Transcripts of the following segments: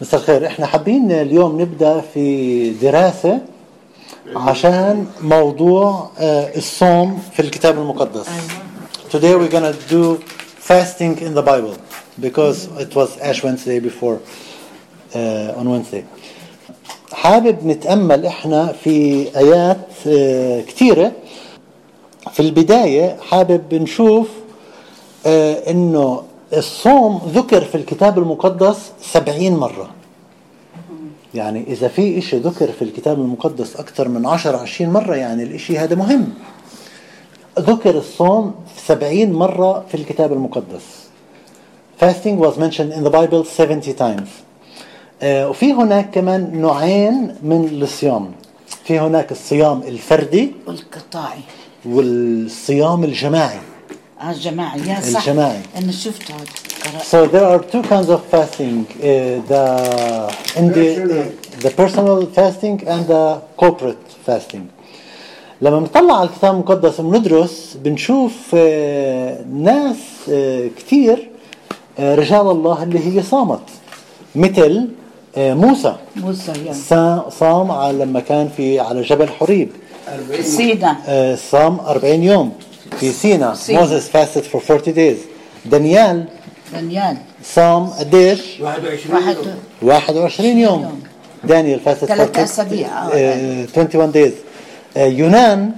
مساء الخير إحنا حابين اليوم نبدأ في دراسة عشان موضوع آه، الصوم في الكتاب المقدس. Today we're gonna do fasting in the Bible because it was Ash Wednesday before uh, on Wednesday. حابب نتأمل إحنا في آيات آه، كثيرة في البداية حابب نشوف آه، إنه الصوم ذكر في الكتاب المقدس سبعين مرة. يعني إذا في إشي ذكر في الكتاب المقدس أكثر من عشر عشرين مرة يعني الإشي هذا مهم. ذكر الصوم سبعين مرة في الكتاب المقدس. Fasting was mentioned in the Bible 70 times. آه، وفي هناك كمان نوعين من الصيام. في هناك الصيام الفردي والقطاعي. والصيام الجماعي. الجماعي يا صح. الجماعي. أنا شفته So there are two kinds of fasting: uh, the in the uh, the personal fasting and the corporate fasting. لما بنطلع على الكتاب المقدس وبندرس بنشوف آه، ناس آه، كتير آه، رجال الله اللي هي صامت. مثل آه، موسى. موسى صا- صام على لما كان في على جبل حوريب. سيدا آه، صام 40 يوم. في سينا. موسى fasted for 40 days. دانيال دانيال صام قديش؟ 21 واحد 21 يوم. دانيال fast ثلاث أسابيع، آه. 21 days يونان.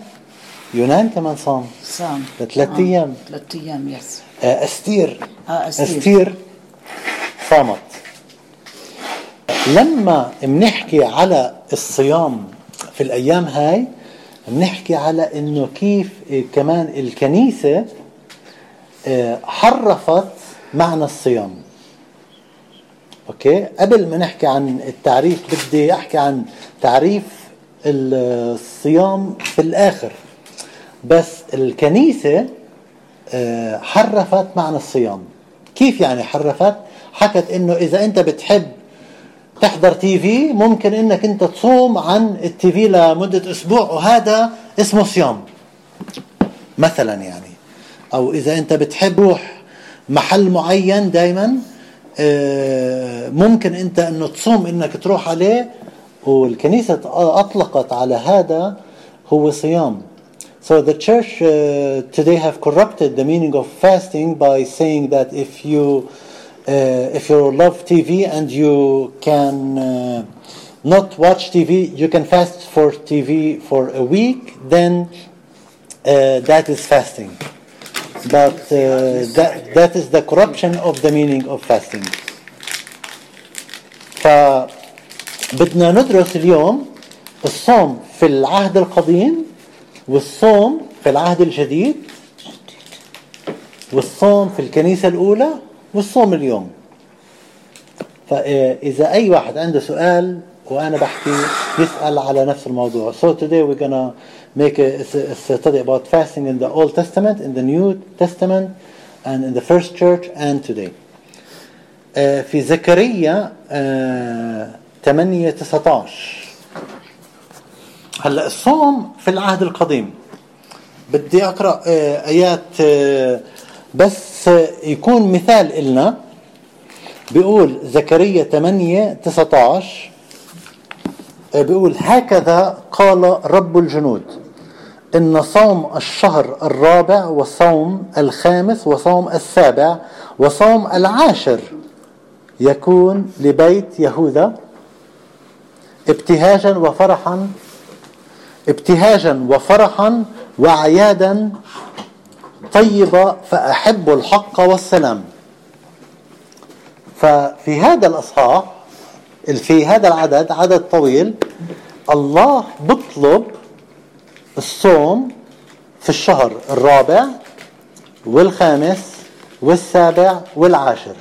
يونان كمان صام. صام. لثلاث آه، أيام. ثلاث أيام yes آه، أستير. آه أستير. أستير صامت. لما بنحكي على الصيام في الأيام هاي بنحكي على إنه كيف كمان الكنيسة آه، حرفت معنى الصيام. أوكي؟ قبل ما نحكي عن التعريف بدي أحكي عن تعريف الصيام في الآخر. بس الكنيسة آه، حرفت معنى الصيام. كيف يعني حرفت؟ حكت إنه إذا أنت بتحب تحضر تي في ممكن إنك أنت تصوم عن التي في لمدة أسبوع وهذا اسمه صيام. مثلا يعني. أو إذا أنت بتحب روح محل معين دائما ممكن أنت إنه تصوم إنك تروح عليه والكنيسة أطلقت على هذا هو صيام. So the church uh, today have corrupted the meaning of fasting by saying that if you uh, if you love TV and you can uh, not watch TV, you can fast for TV for a week, then uh, that is fasting. But uh, that, that is the corruption of the meaning of fasting. فبدنا ندرس اليوم الصوم في العهد القديم والصوم في العهد الجديد والصوم في الكنيسة الأولى والصوم اليوم. فإذا أي واحد عنده سؤال وأنا بحكي يسأل على نفس الموضوع. So today we're gonna make a, a study about fasting in the Old Testament, in the New Testament and in the first church and today. آه، في زكريا آه، 8 19 هلا الصوم في العهد القديم. بدي أقرأ آه، آيات بس يكون مثال إلنا. بيقول زكريا 8 19 آه، بيقول هكذا قال رب الجنود. إن صوم الشهر الرابع وصوم الخامس وصوم السابع وصوم العاشر يكون لبيت يهوذا. ابتهاجا وفرحا ابتهاجا وفرحا وعيادا طيبة فأحب الحق والسلام. ففي هذا الأصحاح في هذا العدد عدد طويل الله بطلب الصوم في الشهر الرابع والخامس والسابع والعاشر.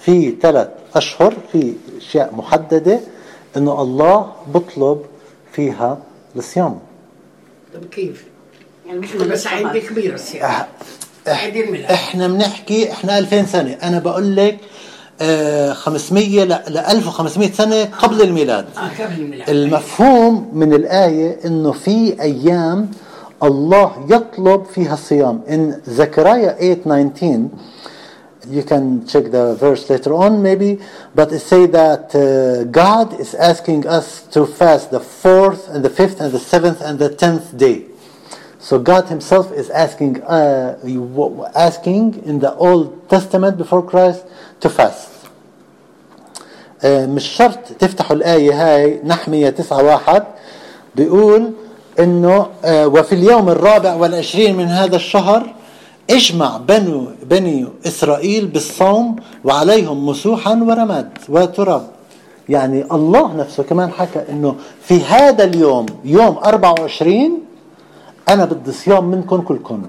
في ثلاث أشهر في أشياء محددة إنه الله بطلب فيها الصيام. طب كيف؟ يعني مش بس عندي كبير السيارة إحنا بنحكي إحنا 2000 سنة. أنا بقول لك آه، 500 ل ل 1500 سنة قبل الميلاد. آه قبل الميلاد. المفهوم من الآية إنه في أيام الله يطلب فيها الصيام. إن زكريا 8:19 you can check the verse later on maybe, but it say that uh, God is asking us to fast the fourth and the fifth and the seventh and the tenth day. So God Himself is asking, uh, asking in the Old Testament before Christ to fast. آه، مش شرط تفتحوا الآية هاي نحمية تسعة واحد بيقول إنه آه، وفي اليوم الرابع والعشرين من هذا الشهر اجمع بنو بني إسرائيل بالصوم وعليهم مسوحا ورماد وتراب يعني الله نفسه كمان حكى إنه في هذا اليوم يوم 24 أنا بدي صيام منكم كلكم.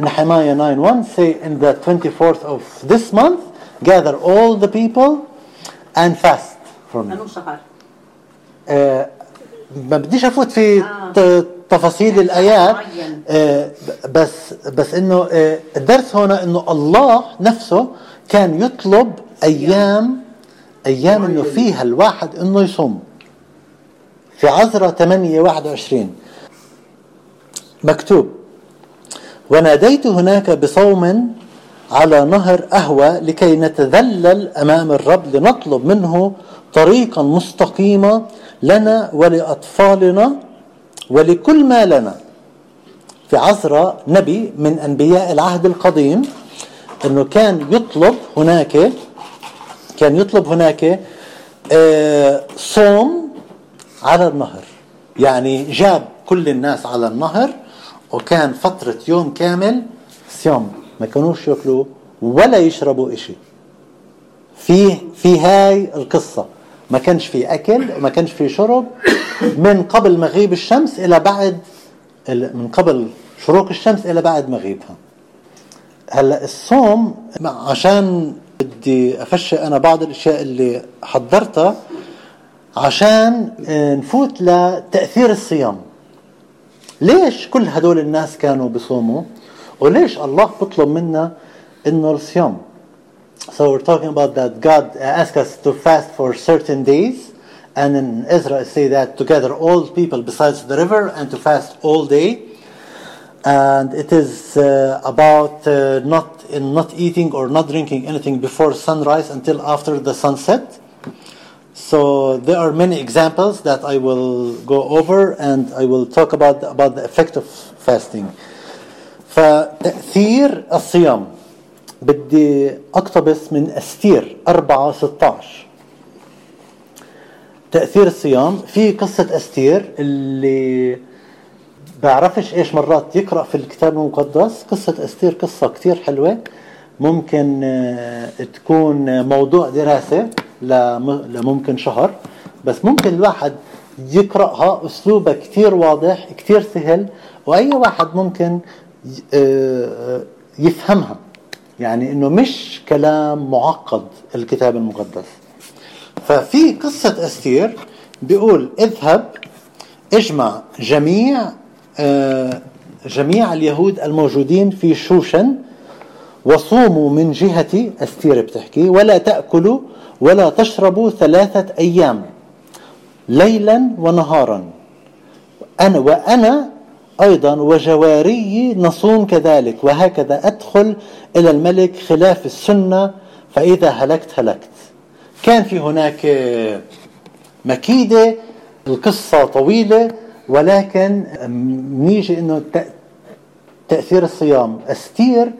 Nehemiah 9:1 say in the 24th of this month gather all the people and fast for me آه، ما بديش أفوت في آه. تفاصيل الآيات معين. آه، بس بس إنه آه، الدرس هنا إنه الله نفسه كان يطلب أيام أيام إنه فيها الواحد إنه يصوم. في عذراء 8 21 مكتوب. وناديت هناك بصوم على نهر أهوى لكي نتذلل أمام الرب لنطلب منه طريقا مستقيما لنا ولأطفالنا ولكل ما لنا. في عذراء نبي من أنبياء العهد القديم أنه كان يطلب هناك كان يطلب هناك آه، صوم على النهر. يعني جاب كل الناس على النهر وكان فترة يوم كامل صيام ما كانوش ياكلوا ولا يشربوا إشي. في في هاي القصة. ما كانش في أكل وما كانش في شرب. من قبل مغيب الشمس إلى بعد من قبل شروق الشمس إلى بعد مغيبها. هلأ الصوم عشان بدي أفشي أنا بعض الأشياء اللي حضرتها عشان نفوت لتأثير الصيام. ليش كل هدول الناس كانوا بيصوموا وليش الله بيطلب منا انه الصيام So we're talking about that God asked us to fast for certain days and in Israel say that to gather all people besides the river and to fast all day and it is uh, about uh, not in not eating or not drinking anything before sunrise until after the sunset. So there are many examples that I will go over and I will talk about about the effect of fasting. فتأثير الصيام بدي أقتبس من أستير 4 16 تأثير الصيام. في قصة أستير اللي بعرفش إيش مرات يقرأ في الكتاب المقدس. قصة أستير قصة كثير حلوة. ممكن آه، تكون موضوع دراسة لم- لممكن شهر بس ممكن الواحد يقرأها اسلوبها كثير واضح كثير سهل وأي واحد ممكن آه، يفهمها. يعني إنه مش كلام معقد الكتاب المقدس. ففي قصة أستير بيقول اذهب اجمع جميع آه، جميع اليهود الموجودين في شوشن وصوموا من جهتي أستير بتحكي ولا تأكلوا ولا تشربوا ثلاثة أيام ليلا ونهارا. أنا وأنا أيضا وجواري نصوم كذلك وهكذا أدخل إلى الملك خلاف السنة فإذا هلكت هلكت. كان في هناك مكيدة القصة طويلة ولكن نيجي تأ- تأثير الصيام. استير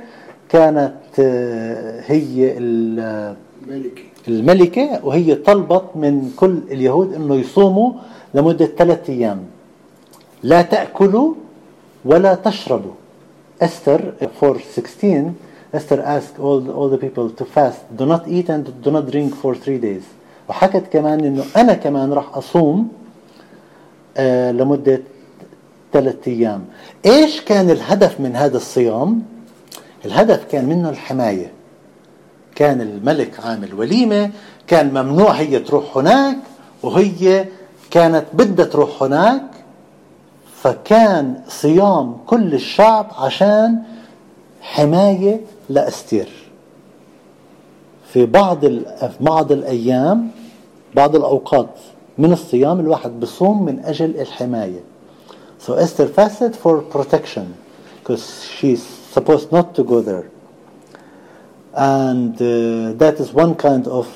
كانت آه، هي ال- ملكي الملكة وهي طلبت من كل اليهود إنه يصوموا لمدة ثلاثة أيام. لا تأكلوا ولا تشربوا. Esther 4:16 Esther asked all all the people to fast. Do not eat and do not drink for three days. وحكت كمان إنه أنا كمان راح أصوم آه لمدة ثلاثة أيام. إيش كان الهدف من هذا الصيام؟ الهدف كان منه الحماية. كان الملك عامل وليمة كان ممنوع هي تروح هناك وهي كانت بدها تروح هناك. فكان صيام كل الشعب عشان حماية لأستير. في بعض في بعض الأيام بعض الأوقات من الصيام الواحد بصوم من أجل الحماية. So Esther fasted for protection because she's supposed not to go there. And uh, that is one kind of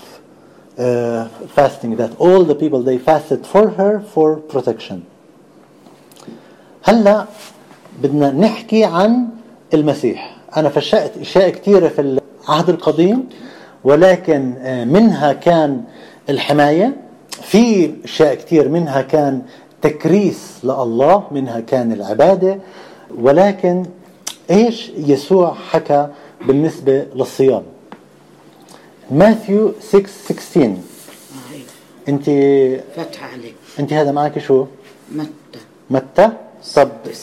uh, fasting that all the people they fasted for her for protection. هلا بدنا نحكي عن المسيح. أنا فشأت أشياء كثيره في العهد القديم ولكن آه، منها كان الحماية. في أشياء كثير منها كان تكريس لله منها كان العبادة. ولكن إيش يسوع حكى بالنسبة للصيام؟ ماثيو 6 16 هاي انت فتحة عليك. أنت هذا معك شو؟ متى؟ متى؟ طب 16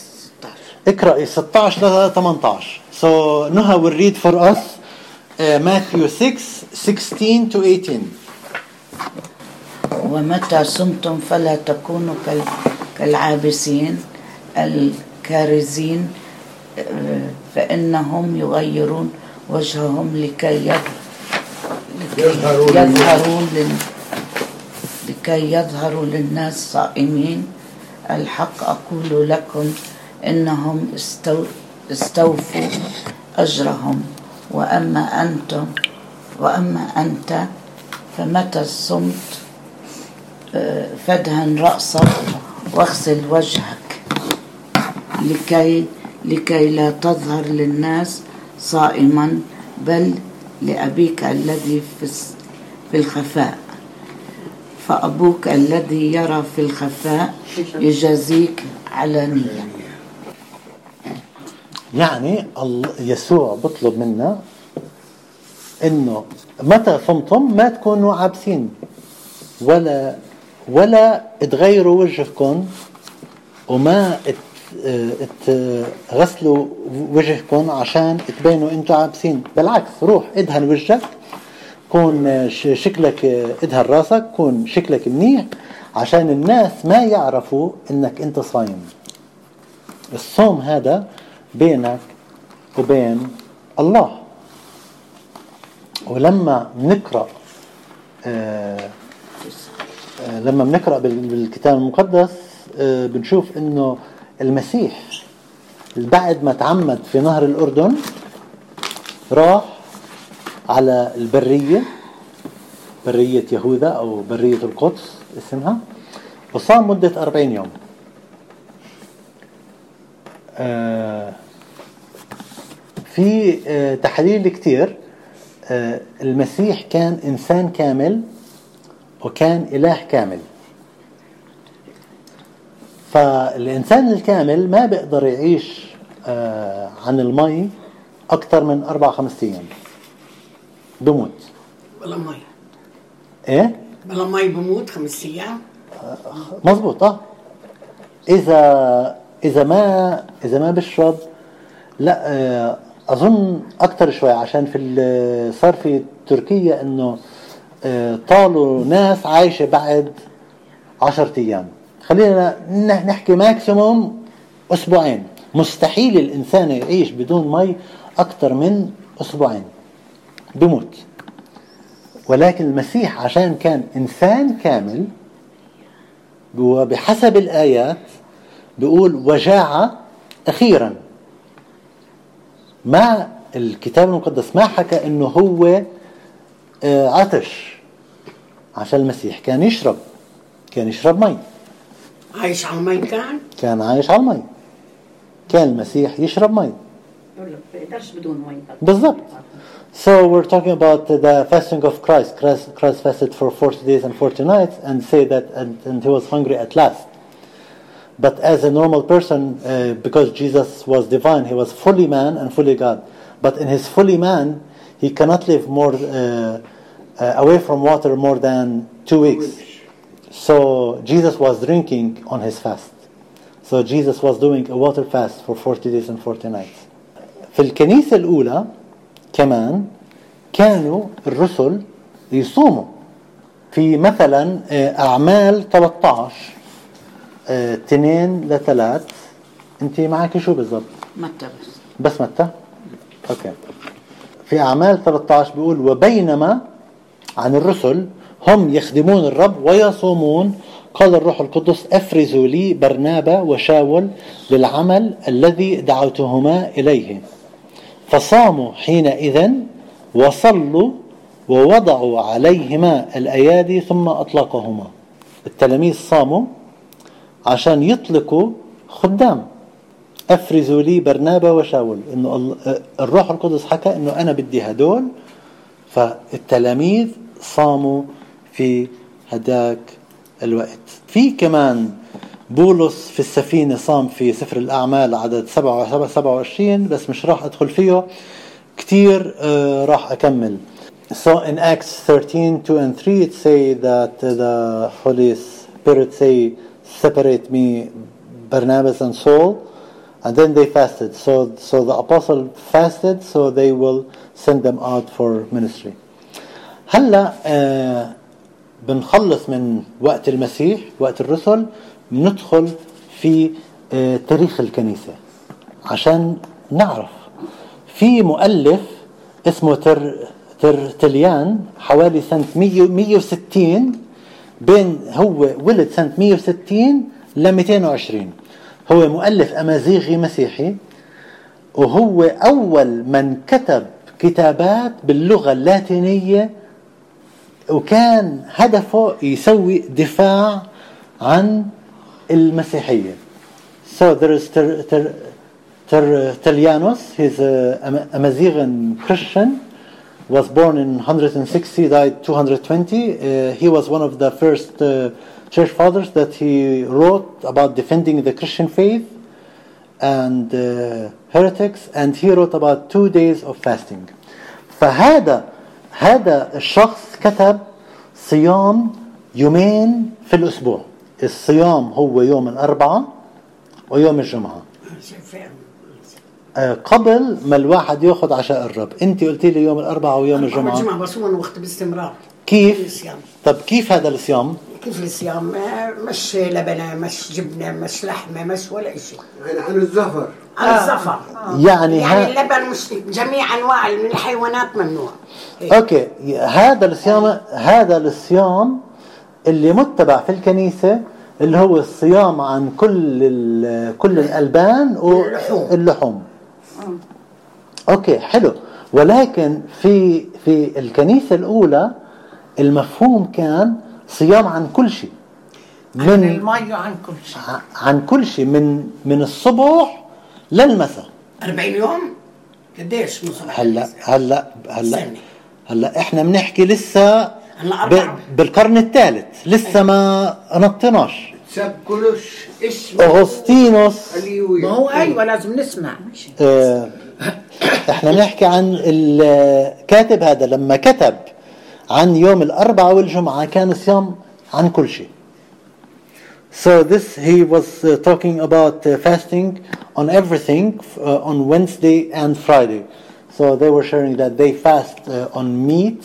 اقرأي 16 ل 18 so will read for us uh, Matthew 6 16 to 18 ومتى صمتم فلا تكونوا كال- كالعابسين الكارزين فإنهم يغيرون وجههم لكي يظهرون لكي يظهروا للناس صائمين. الحق أقول لكم إنهم استو استوفوا أجرهم. وأما أنتم وأما أنت فمتى صمت فادهن رأسك واغسل وجهك لكي لكي لا تظهر للناس صائما بل لأبيك الذي في الخفاء. فأبوك الذي يرى في الخفاء يجازيك علانية يعني يسوع بطلب منا إنه متى صمتم ما تكونوا عابسين ولا ولا تغيروا وجهكم وما تغسلوا وجهكم عشان تبينوا أنتم عابسين. بالعكس روح ادهن وجهك كون شكلك ادهن راسك كون شكلك منيح عشان الناس ما يعرفوا انك انت صايم. الصوم هذا بينك وبين الله. ولما نقرأ آه آه، لما بنقرأ بال- بالكتاب المقدس آه، بنشوف إنه المسيح بعد ما تعمد في نهر الأردن راح على البرية برية يهوذا أو برية القدس اسمها وصام مدة أربعين يوم. آه، في آه، تحليل كتير آه، المسيح كان إنسان كامل وكان إله كامل. فالإنسان الكامل ما بيقدر يعيش آه، عن المي أكثر من أربع خمسة أيام. بموت. بلا مي. إيه؟ بلا مي بموت خمس أيام. مظبوط آه. إذا إذا ما إذا ما بشرب لا آه، أظن أكثر شوي عشان في صار في تركيا إنه آه، طالوا ناس عايشة بعد عشرة أيام. خلينا نحكي ماكسيموم أسبوعين. مستحيل الإنسان يعيش بدون مي أكثر من أسبوعين. بموت. ولكن المسيح عشان كان إنسان كامل وبحسب الآيات بيقول وجاعة أخيرا. ما الكتاب المقدس ما حكى إنه هو آه، عطش. عشان المسيح كان يشرب كان يشرب مي. عايش على المي كان كان عايش على المي كان المسيح يشرب مي بقدرش بدون مي بالضبط So we're talking about the fasting of Christ. Christ, Christ fasted for 40 days and 40 nights and say that and, and he was hungry at last. But as a normal person, uh, because Jesus was divine, he was fully man and fully God. But in his fully man, he cannot live more uh, uh, away from water more than two weeks. So Jesus was drinking on his fast. So Jesus was doing a water fast for 40 days and 40 nights. في الكنيسة الأولى كمان كانوا الرسل يصوموا في مثلا آه، أعمال 13 آه، تنين لثلاث أنت معك شو بالضبط؟ متى بس بس متى؟ أوكي في أعمال 13 بيقول وبينما عن الرسل هم يخدمون الرب ويصومون. قال الروح القدس أفرزوا لي برنابا وشاول للعمل الذي دعوتهما إليه. فصاموا حينئذ وصلوا ووضعوا عليهما الأيادي ثم أطلقهما. التلاميذ صاموا عشان يطلقوا خدام. أفرزوا لي برنابا وشاول. إنه الروح القدس حكى إنه أنا بدي هدول. فالتلاميذ صاموا في هداك الوقت في كمان بولس في السفينة صام في سفر الأعمال عدد 27 بس مش راح أدخل فيه كتير آه، راح أكمل So in Acts 13, 2 and 3 it say that the Holy Spirit say separate me Barnabas and Saul and then they fasted so so the apostle fasted so they will send them out for ministry هلا آه بنخلص من وقت المسيح وقت الرسل ندخل في آه تاريخ الكنيسة عشان نعرف. في مؤلف اسمه تر ترتليان حوالي سنة 160 بين هو ولد سنة 160 ل 220 هو مؤلف أمازيغي مسيحي وهو أول من كتب كتابات باللغة اللاتينية وكان هدفه يسوي دفاع عن المسيحية so there is ter, ter, ter, Tertullianus he's a Amazighan Christian was born in 160 died 220 uh, he was one of the first uh, church fathers that he wrote about defending the Christian faith and uh, heretics and he wrote about two days of fasting فهذا هذا الشخص كتب صيام يومين في الأسبوع. الصيام هو يوم الأربعاء ويوم الجمعة. آه، قبل ما الواحد يأخذ عشاء الرب. أنت قلتي لي يوم الأربعاء ويوم الجمعة. الجمعه بصوم وقت باستمرار. كيف؟ طب كيف هذا الصيام؟ كيف الصيام مش لبنة مش جبنة مش لحمة مش ولا شيء يعني عن الزفر. عن آه. الزفر. آه. يعني يعني اللبن مش جميع أنواع من الحيوانات ممنوع. هيك. okay. هذا الصيام هذا الصيام اللي متبع في الكنيسة اللي هو الصيام عن كل كل الألبان واللحوم okay حلو. ولكن في في الكنيسة الأولى المفهوم كان صيام عن كل شيء. من عن المي وعن كل شيء. عن كل شيء. من من الصبح للمساء. 40 يوم؟ قديش من صبح؟ هلا هلا هلا. هلا إحنا بنحكي لسه بالقرن الثالث. لسه ما نطيناش سب كلش اسمه اغسطينوس ما هو أيوه لازم نسمع. آه إحنا بنحكي عن الكاتب هذا لما كتب عن يوم الأربعاء والجمعة كان صيام عن كل شيء. So this he was uh, talking about uh, fasting on everything uh, on Wednesday and Friday. So they were sharing that they fast uh, on meat,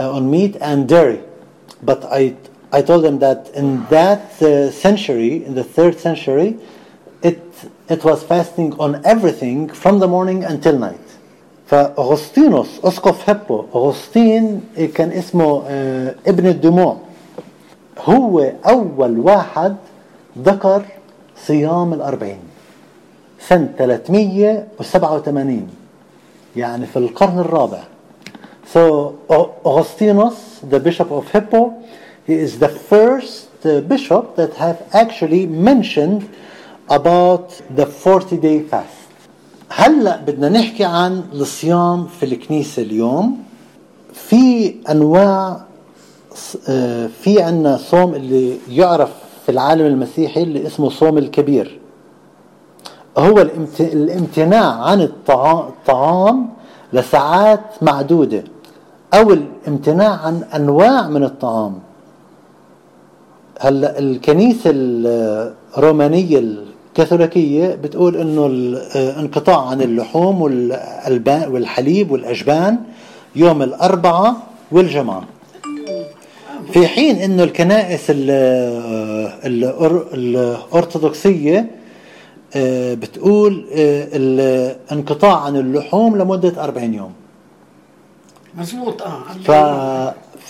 uh, on meat and dairy. But I I told them that in that uh, century, in the third century, it it was fasting on everything from the morning until night. فأغسطينوس أسقف هبو أغسطين كان اسمه ابن الدموع هو أول واحد ذكر صيام الأربعين سنة 387 يعني في القرن الرابع So Augustinus, the bishop of Hippo, he is the first bishop that have actually mentioned about the 40 day fast. هلأ بدنا نحكي عن الصيام في الكنيسة اليوم. في أنواع آه، في عنا صوم اللي يعرف في العالم المسيحي اللي اسمه صوم الكبير. هو الامتناع عن الطعام لساعات معدودة أو الامتناع عن أنواع من الطعام. هلأ الكنيسة الرومانية كاثوليكية بتقول إنه الانقطاع عن اللحوم والحليب والأجبان يوم الاربعاء والجمعة. في حين إنه الكنائس الأرثوذكسية آه، بتقول آه، الانقطاع عن اللحوم لمدة 40 يوم. مزبوط آه ف...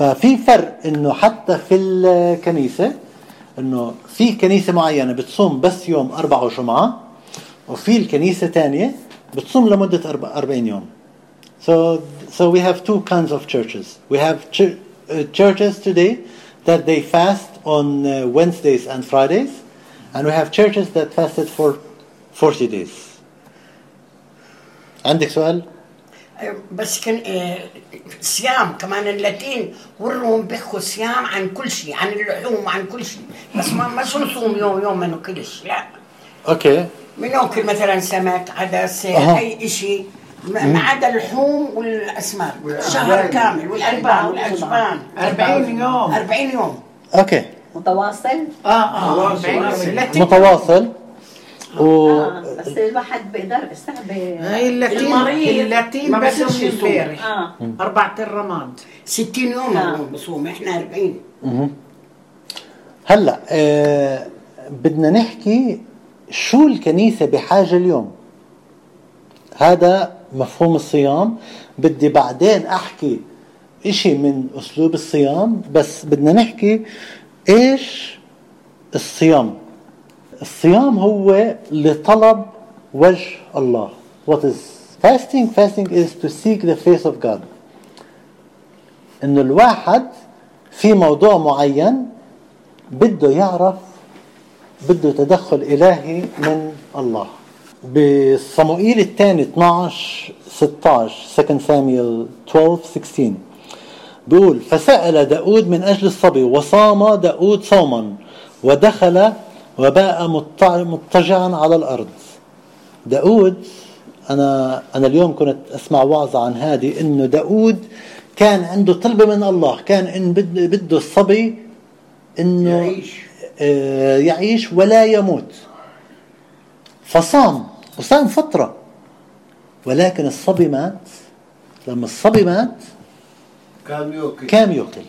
ففي فرق إنه حتى في الكنيسة انه في كنيسه معينه بتصوم بس يوم اربعة وجمعه وفي الكنيسه ثانية بتصوم لمده 40 يوم So, so we have two kinds of churches. We have ch- uh, churches today that they fast on uh, Wednesdays and Fridays, and we have churches that fasted for 40 days. عندك سؤال؟ بس كان آه، صيام كمان اللاتين والروم بيحكوا صيام عن كل شيء عن اللحوم وعن كل شيء. بس ما ما نصوم يوم يوم ما ناكلش لا. okay. بناكل مثلا سمك عدس. أي شيء ما عدا اللحوم والأسماك شهر كامل والألبان والاجبان 40 يوم. 40 يوم. okay. متواصل؟ آه آه 40 يوم. اللاتين. متواصل. و آه بس الواحد بيقدر يستعب هاي اللاتين المريض اللاتين ما بس. امبارح أربعاء الرماد. 60 يوم آه. بصوم إحنا 40 هلا آه بدنا نحكي شو الكنيسة بحاجة اليوم. هذا مفهوم الصيام. بدي بعدين أحكي إشي من أسلوب الصيام بس بدنا نحكي إيش الصيام. الصيام هو لطلب وجه الله. What is fasting? Fasting is to seek the face of God. إنه الواحد في موضوع معين بده يعرف بده تدخل إلهي من الله. بصموئيل الثاني 12 16 2 سامويل 12 16 بيقول فسأل داود من أجل الصبي وصام داود صوما ودخل وباء مضطجعا على الأرض. داود أنا أنا اليوم كنت أسمع وعظة عن هذه إنه داود كان عنده طلبة من الله كان إن بده الصبي إنه يعيش. آه، يعيش ولا يموت. فصام وصام فترة. ولكن الصبي مات. لما الصبي مات كان يوكل كان يقتل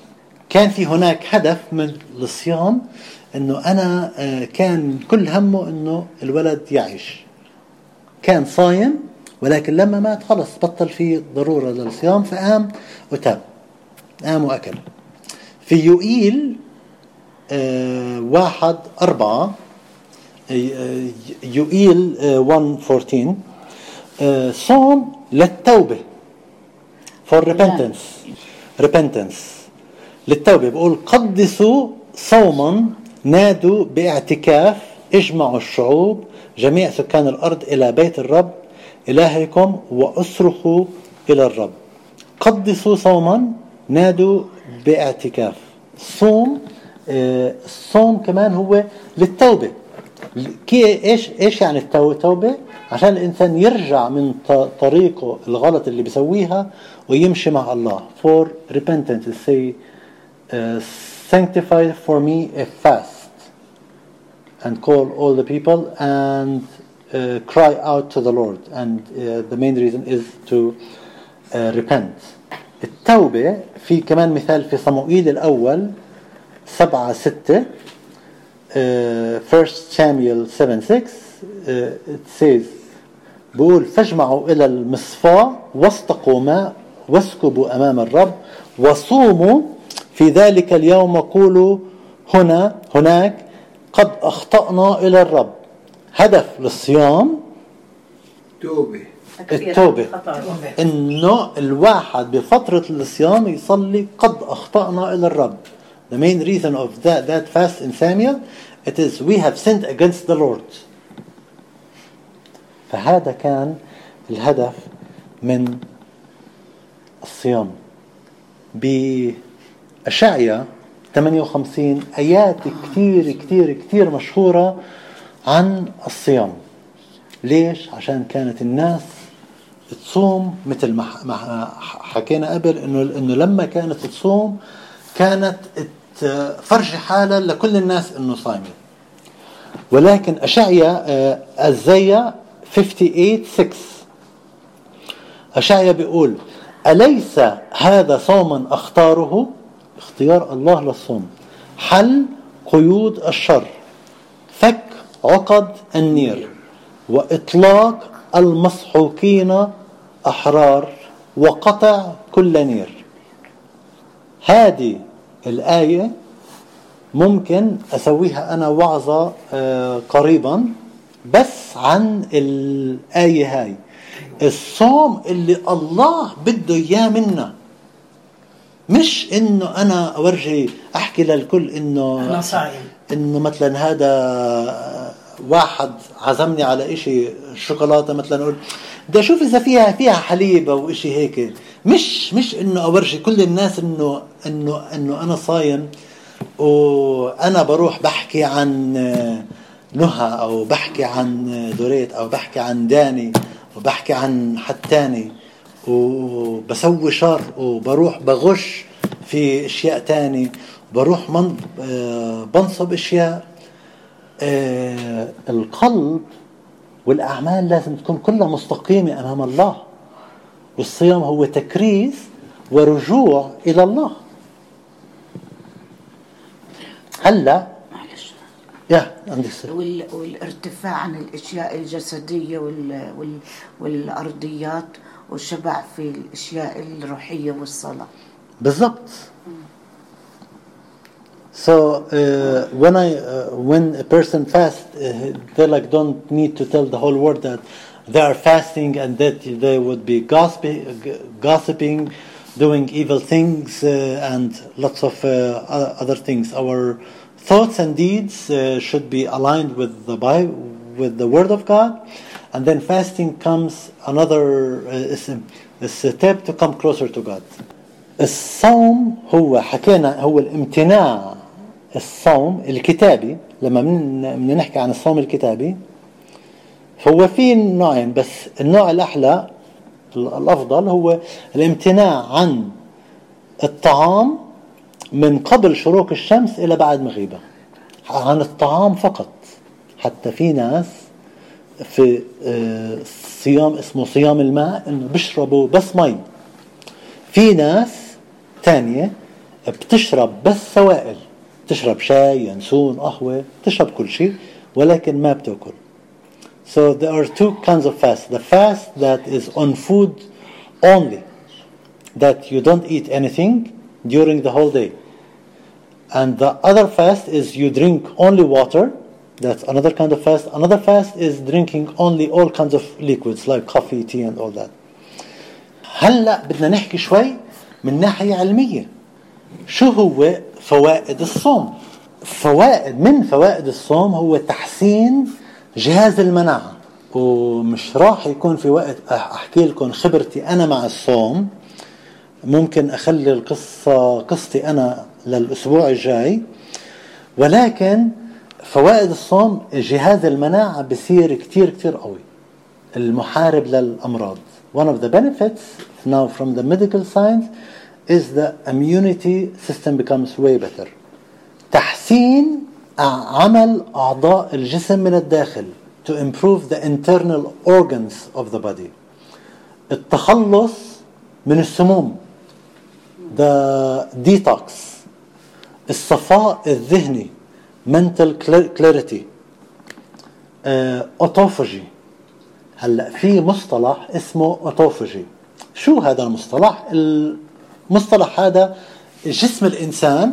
كان في هناك هدف من الصيام إنه أنا آه، كان كل همه إنه الولد يعيش. كان صايم ولكن لما مات خلص بطل في ضرورة للصيام فقام وتاب. قام وأكل. في يوئيل آه، واحد أربعة آه، يوئيل آه، 114 آه، صوم للتوبة. For repentance. Repentance. للتوبة. بقول قدسوا صوما نادوا باعتكاف اجمعوا الشعوب جميع سكان الأرض إلى بيت الرب إلهكم وأصرخوا إلى الرب قدسوا صوما نادوا باعتكاف صوم آه، الصوم كمان هو للتوبة كي إيش إيش يعني التو- التوبة؟ عشان الإنسان يرجع من طريقه الغلط اللي بيسويها ويمشي مع الله. For repentance say uh, sanctify for me a fast and call all the people and uh, cry out to the Lord and uh, the main reason is to uh, repent. التوبة في كمان مثال في صموئيل الأول سبعة ستة uh, 1 Samuel 7 6 uh, it says بقول فاجمعوا إلى المصفاة واستقوا ماء واسكبوا أمام الرب وصوموا في ذلك اليوم وقولوا هنا هناك قد أخطأنا إلى الرب. هدف للصيام توبة. التوبة. إنه الواحد بفترة الصيام يصلي قد أخطأنا إلى الرب. The main reason of that, that fast in Samuel it is we have sinned against the Lord. فهذا كان الهدف من الصيام. بأشعيا 58 آيات كثير كثير كثير مشهورة عن الصيام. ليش؟ عشان كانت الناس تصوم مثل ما حكينا قبل إنه إنه لما كانت تصوم كانت تفرجي حالها لكل الناس إنه صايمة. ولكن اشعيا ازايا 58 6 اشعيا بيقول أليس هذا صوما اختاره اختيار الله للصوم. حل قيود الشر فك عقد النير وإطلاق المسحوقين أحرار وقطع كل نير. هذه الآية ممكن أسويها أنا وعظه آه، قريبا بس عن الآية هاي. الصوم اللي الله بده إياه منا مش إنه أنا أورجي أحكي للكل إنه أنا صايم. إنه مثلا هذا واحد عزمني على إشي شوكولاتة مثلا أقول بدي أشوف إذا فيها فيها حليب أو إشي هيك مش مش إنه أورجي كل الناس إنه إنه إنه أنا صايم وأنا بروح بحكي عن نهى أو بحكي عن دوريت أو بحكي عن داني وبحكي عن حد تاني وبسوي شر وبروح بغش في أشياء تاني. بروح من آه، بنصب أشياء. آه، القلب والأعمال لازم تكون كلها مستقيمة أمام الله. والصيام هو تكريس ورجوع إلى الله. هلا. معلش. يا عندك سؤال. وال... والارتفاع عن الأشياء الجسدية وال... وال... والأرضيات. والشبع في الاشياء الروحيه والصلاه بالضبط So uh, when I uh, when a person fasts, uh, they like don't need to tell the whole world that they are fasting and that they would be gossiping, gossiping doing evil things uh, and lots of uh, o- other things. Our thoughts and deeds uh, should be aligned with the Bible, with the Word of God, and then fasting comes another uh, step to come closer to God. الصوم هو حكينا هو الامتناع. الصوم الكتابي لما بدنا نحكي عن الصوم الكتابي هو في نوعين بس النوع الأحلى الأفضل هو الامتناع عن الطعام من قبل شروق الشمس إلى بعد مغيبها. عن الطعام فقط. حتى في ناس في آه، صيام اسمه صيام الماء انه بيشربوا بس مي في ناس تانية بتشرب بس سوائل تشرب شاي ينسون قهوة تشرب كل شيء ولكن ما بتاكل So there are two kinds of fast. The fast that is on food only, that you don't eat anything during the whole day. And the other fast is you drink only water. That's another kind of fast. Another fast is drinking only all kinds of liquids like coffee, tea, and all that. هلا بدنا نحكي شوي من ناحية علمية. شو هو فوائد الصوم؟ فوائد من فوائد الصوم هو تحسين جهاز المناعة. ومش راح يكون في وقت أحكي لكم خبرتي أنا مع الصوم. ممكن أخلي القصة قصتي أنا للأسبوع الجاي. ولكن فوائد الصوم جهاز المناعة بصير كتير كتير قوي المحارب للأمراض. One of the benefits now from the medical science is the immunity system becomes way better. تحسين عمل أعضاء الجسم من الداخل to improve the internal organs of the body. التخلص من السموم the detox الصفاء الذهني mental cl- clarity. Uh, autophagy. هلا في مصطلح اسمه اوتوفاجي شو هذا المصطلح؟ المصطلح هذا جسم الإنسان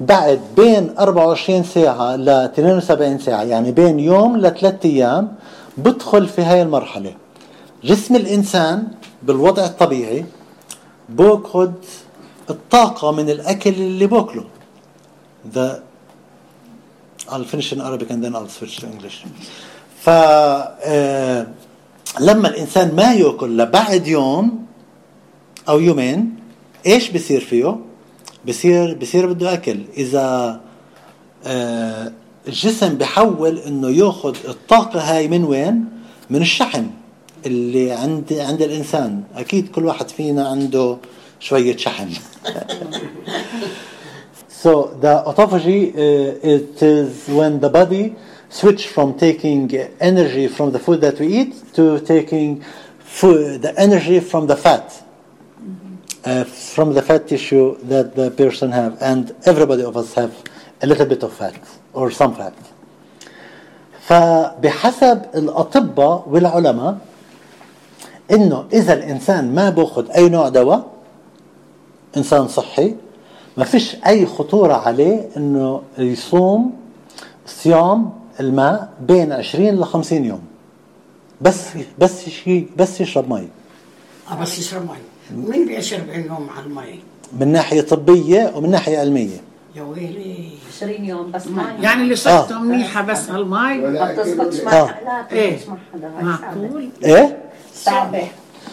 بعد بين 24 ساعة ل 72 ساعة يعني بين يوم لثلاث أيام بدخل في هاي المرحلة. جسم الإنسان بالوضع الطبيعي باخذ الطاقة من الأكل اللي باكله the I'll finish in Arabic and then I'll switch to English. ف آه، لما الإنسان ما يأكل لبعد يوم أو يومين إيش بصير فيه؟ بصير بصير بده أكل إذا آه، الجسم بحول إنه يأخذ الطاقة هاي من وين؟ من الشحم اللي عند عند الإنسان أكيد كل واحد فينا عنده شوية شحم So the autophagy, uh, it is when the body switch from taking energy from the food that we eat to taking food, the energy from the fat, uh, from the fat tissue that the person have, and everybody of us have a little bit of fat or some fat. فبحسب الأطباء والعلماء إنه إذا الإنسان ما بأخذ أي نوع دواء إنسان صحي ما فيش أي خطورة عليه إنه يصوم صيام الماء بين 20 ل 50 يوم. بس بس يشي بس يشرب مي. آه بس يشرب مي. ومين بيشرب النوم على المي؟ من ناحية طبية ومن ناحية علمية. يا ويلي. 20 يوم بس ما يعني اللي صحته منيحة بس هالمي. ما بتزبطش مع آه. لا إيه. بتزبطش مع حدا. معقول؟ إيه؟ صعبة.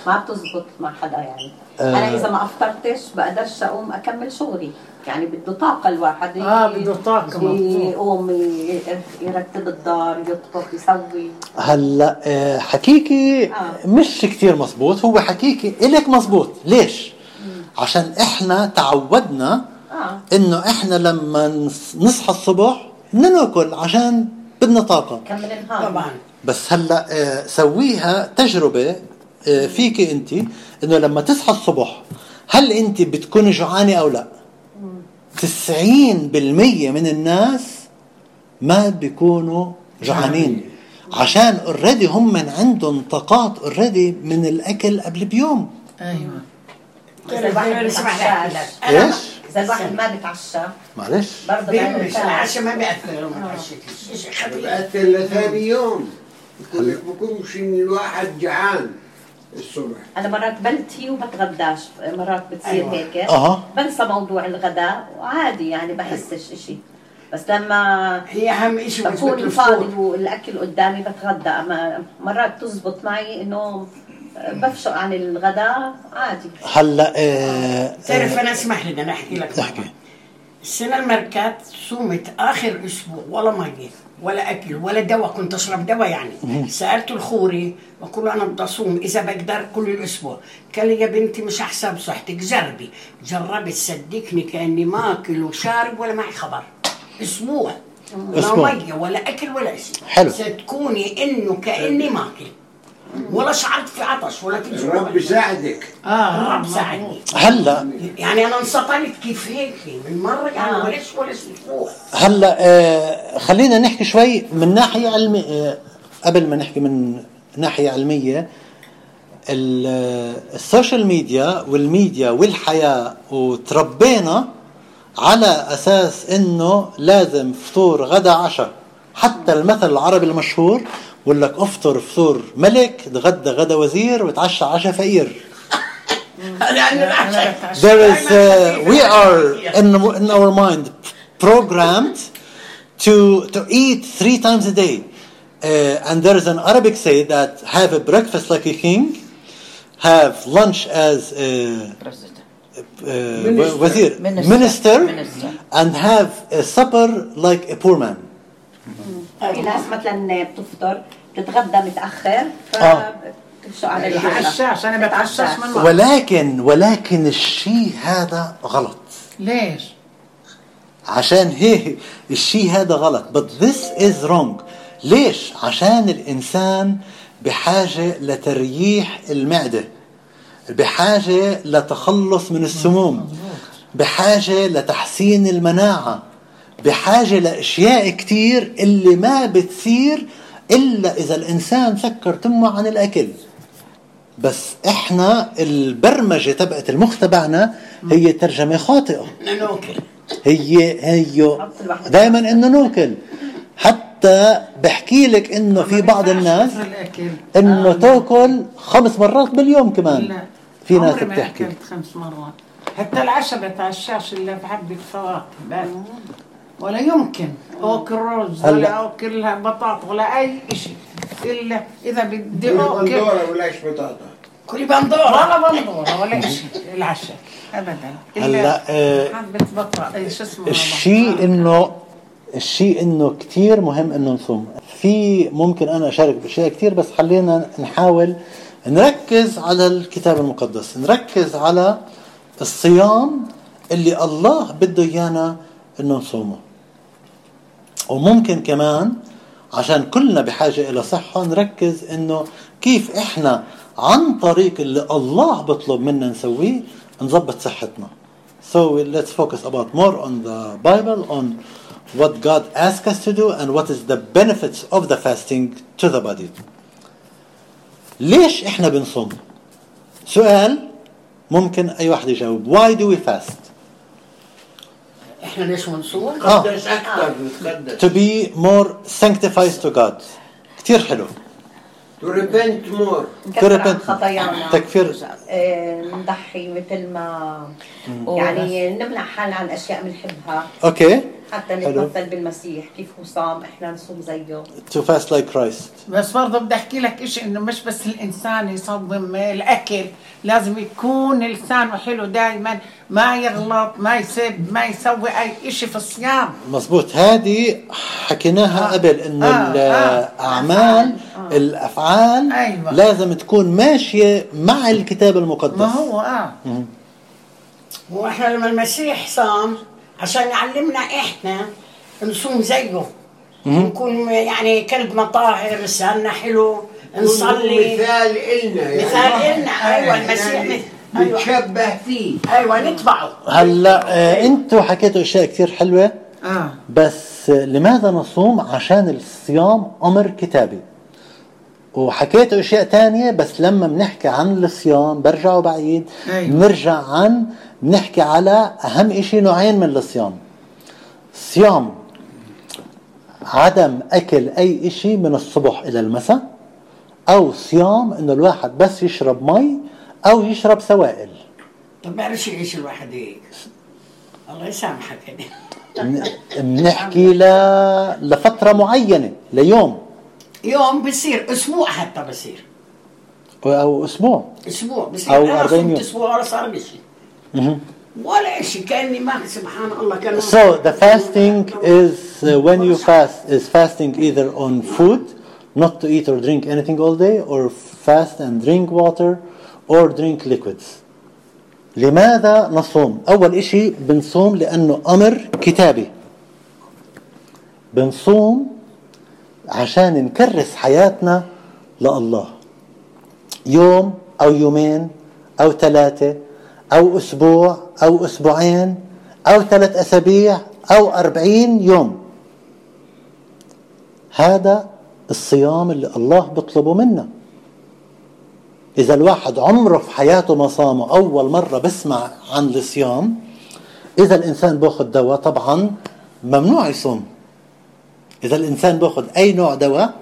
ما بتزبط مع حدا يعني. آه. أنا إذا ما أفطرتش بقدرش أقوم أكمل شغلي. يعني بده طاقة الواحد. آه، بده طاقة مفهوم. يقوم يرتب الدار يطبخ يسوي. هلأ آه، حكيكي آه. مش كتير مزبوط هو حكيكي إلك مزبوط ليش؟ عشان إحنا تعودنا آه. إنه إحنا لما نص- نصحى الصبح ناكل عشان بدنا طاقة. كمل النهار طبعا. بس هلأ آه، سويها تجربة آه، فيكي انت انه لما تصحى الصبح هل انت بتكوني جوعانة أو لا؟ 90% من الناس ما بيكونوا جوعانين. عشان already هم من عندهم طاقات already من الأكل قبل بيوم. أيوه. إيش؟ إذا الواحد ما بتعشى معلش. برضه العشاء ما بيأثر لو ما تعشيتش خبيث بأثر لثاني يوم. بكونش الواحد جعان. الصبح. أنا مرات بلتي وبتغداش مرات بتصير أيوة. هيك. أها. بنسى موضوع الغداء وعادي يعني بحسش إشي. بس لما هي أهم شيء بكون فاضي والأكل قدامي بتغدى أما مرات تزبط معي إنه بفشق عن الغداء عادي. هلأ آه تعرف آه أنا اسمح لي أنا أحكي لك احكي. السنة الماركات صومت آخر أسبوع ولا مية ولا أكل ولا دواء كنت أشرب دواء يعني. سألت الخوري بقول له أنا بدي أصوم إذا بقدر كل الأسبوع. قال لي يا بنتي مش أحسب صحتك جربي. جربت صدقني كأني ما أكل وشارب ولا معي خبر. أسبوع. لا مية ولا أكل ولا شيء. حلو. صدقوني إنه كأني ما أكل ولا شعرت في عطش ولا في جوع رب يساعدك آه الرب ساعدني هلا. يعني أنا انسطلت كيف هيك من مرة يعني آه. ولاش ولا أسبوع هلا آه خلينا نحكي شوي من ناحية علمية. آه قبل ما نحكي من ناحية علمية آه، ال social media وال media والحياة وتربينا على أساس إنه لازم فطور غدا عشاء. حتى المثل العربي المشهور بقول لك افطر فطور ملك تغدى غدا وزير وتعشى عشاء فقير there is uh, we are in, in our mind programmed to to eat three times a day uh, and there is an arabic say that have a breakfast like a king have lunch as a uh, wazir, Minister. minister, Minister. and have a supper like a poor man في ناس مثلا بتفطر بتتغدى متأخر آه. فبتفشق على الغداء بتعشاش أنا بتعشاش من وقت ولكن ولكن الشيء هذا غلط. ليش؟ عشان هي الشيء هذا غلط. But this is wrong. ليش؟ عشان الإنسان بحاجة لترييح المعدة بحاجة لتخلص من السموم بحاجة لتحسين المناعة. بحاجة لأشياء كتير اللي ما بتصير إلا إذا الإنسان سكر تمه عن الأكل. بس إحنا البرمجة تبعت المخ تبعنا هي ترجمة خاطئة. ناكل هي هي. دائما إنه ناكل حتى بحكي لك إنه في بعض الناس الأكل. إنه تاكل خمس مرات باليوم كمان. لا. في ناس بتحكي. خمس مرات. حتى العشاء بتعشاش إلا بحبة فواكه بس. ولا يمكن. أكل رز. ولا أكل بطاطا ولا أي شيء إلا إذا بدي أكل. بندورة ولاش بطاطا؟ كل بندورة. ولا بندورة ولا شيء العشاء. أبدا. هلا آه، حبة بطاطا أي شو اسمه الشيء انه الشيء إنه كثير مهم إنه نصوم. في ممكن أنا أشارك بأشياء كثير بس خلينا نحاول نركز على الكتاب المقدس. نركز على الصيام اللي الله بده إيانا إنه نصومه. وممكن كمان عشان كلنا بحاجة إلى صحة نركز إنه كيف إحنا عن طريق اللي الله بطلب منا نسويه نظبط صحتنا. So let's focus about more on the Bible, on what God asks us to do and what is the benefits of the fasting to the body. ليش إحنا بنصوم؟ سؤال ممكن أي واحد يجاوب. Why do we fast? إحنا ليش بنصوم؟ آه. قدس أكثر نتقدس to be more sanctified to God كتير حلو To repent more. عن repent. خطايانا تكفير آه، نضحي مثل ما يعني نمنع حالنا عن أشياء بنحبها أوكي حتى. نتمثل بالمسيح كيف هو صام إحنا نصوم زيه to fast like Christ بس برضه بدي أحكي لك شيء إنه مش بس الإنسان يصمم الأكل لازم يكون لسانه حلو دائما ما يغلط ما يسب ما يسوي أي شيء في الصيام مزبوط هذه حكيناها آه. قبل إنه آه. الاعمال آه. الأفعال أيوة. لازم تكون ماشية مع الكتاب المقدس ما هو آه وإحنا لما المسيح صام عشان يعلمنا إحنا نصوم زيه. نكون يعني كلبنا طاهر لساننا حلو نصلي. مثال إلنا يعني. مثال إلنا. أيوه المسيح يعني مث- أيوه. نتشبه فيه. أيوه نتبعه. هلأ آه أنتوا حكيتوا أشياء كثير حلوة. آه. بس آه، لماذا نصوم عشان الصيام أمر كتابي؟ وحكيتوا أشياء تانية بس لما بنحكي عن الصيام برجعوا بعيد. أيوة. بنرجع عن بنحكي على أهم إشي نوعين من الصيام. صيام عدم أكل أي إشي من الصبح إلى المساء أو صيام إنه الواحد بس يشرب مي أو يشرب سوائل. طب بعرفش إيش الواحد هيك الله يسامحك. يعني بن- بنحكي ل... لفترة معينة ليوم. يوم بصير أسبوع حتى بصير. أو أسبوع. أسبوع بصير. أو أنا 40 صمت يوم. أسبوع ولا صار بشي. ولا شيء كاني ما سبحان الله كان So the fasting is uh, when you fast is fasting either on food, not to eat or drink anything all day, or fast and drink water, or drink liquids. لماذا نصوم؟ أول إشي بنصوم لأنه أمر كتابي. بنصوم عشان نكرس حياتنا لله. يوم أو يومين أو ثلاثة أو أسبوع أو أسبوعين أو ثلاث أسابيع أو أربعين يوم. هذا الصيام اللي الله بيطلبه منا. إذا الواحد عمره في حياته ما صامه أول مرة بسمع عن الصيام إذا الإنسان بأخذ دواء طبعا ممنوع يصوم. إذا الإنسان بأخذ أي نوع دواء